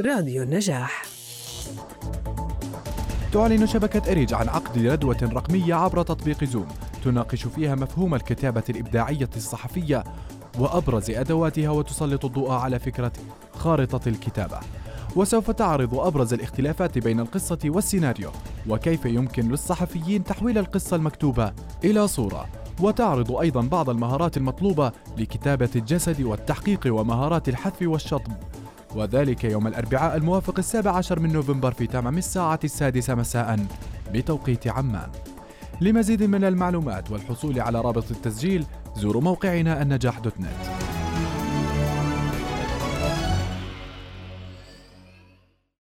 راديو النجاح. تعلن شبكة إريج عن عقد ندوة رقمية عبر تطبيق زوم. تناقش فيها مفهوم الكتابة الإبداعية الصحفية وأبرز أدواتها وتسلط الضوء على فكرة خارطة الكتابة. وسوف تعرض أبرز الاختلافات بين القصة والسيناريو. وكيف يمكن للصحفيين تحويل القصة المكتوبة إلى صورة. وتعرض أيضا بعض المهارات المطلوبة لكتابة الجسد والتحقيق ومهارات الحذف والشطب. وذلك يوم الأربعاء الموافق السابع عشر من نوفمبر في تمام الساعة السادسة مساء بتوقيت عمان. لمزيد من المعلومات والحصول على رابط التسجيل زوروا موقعنا النجاح دوت نت.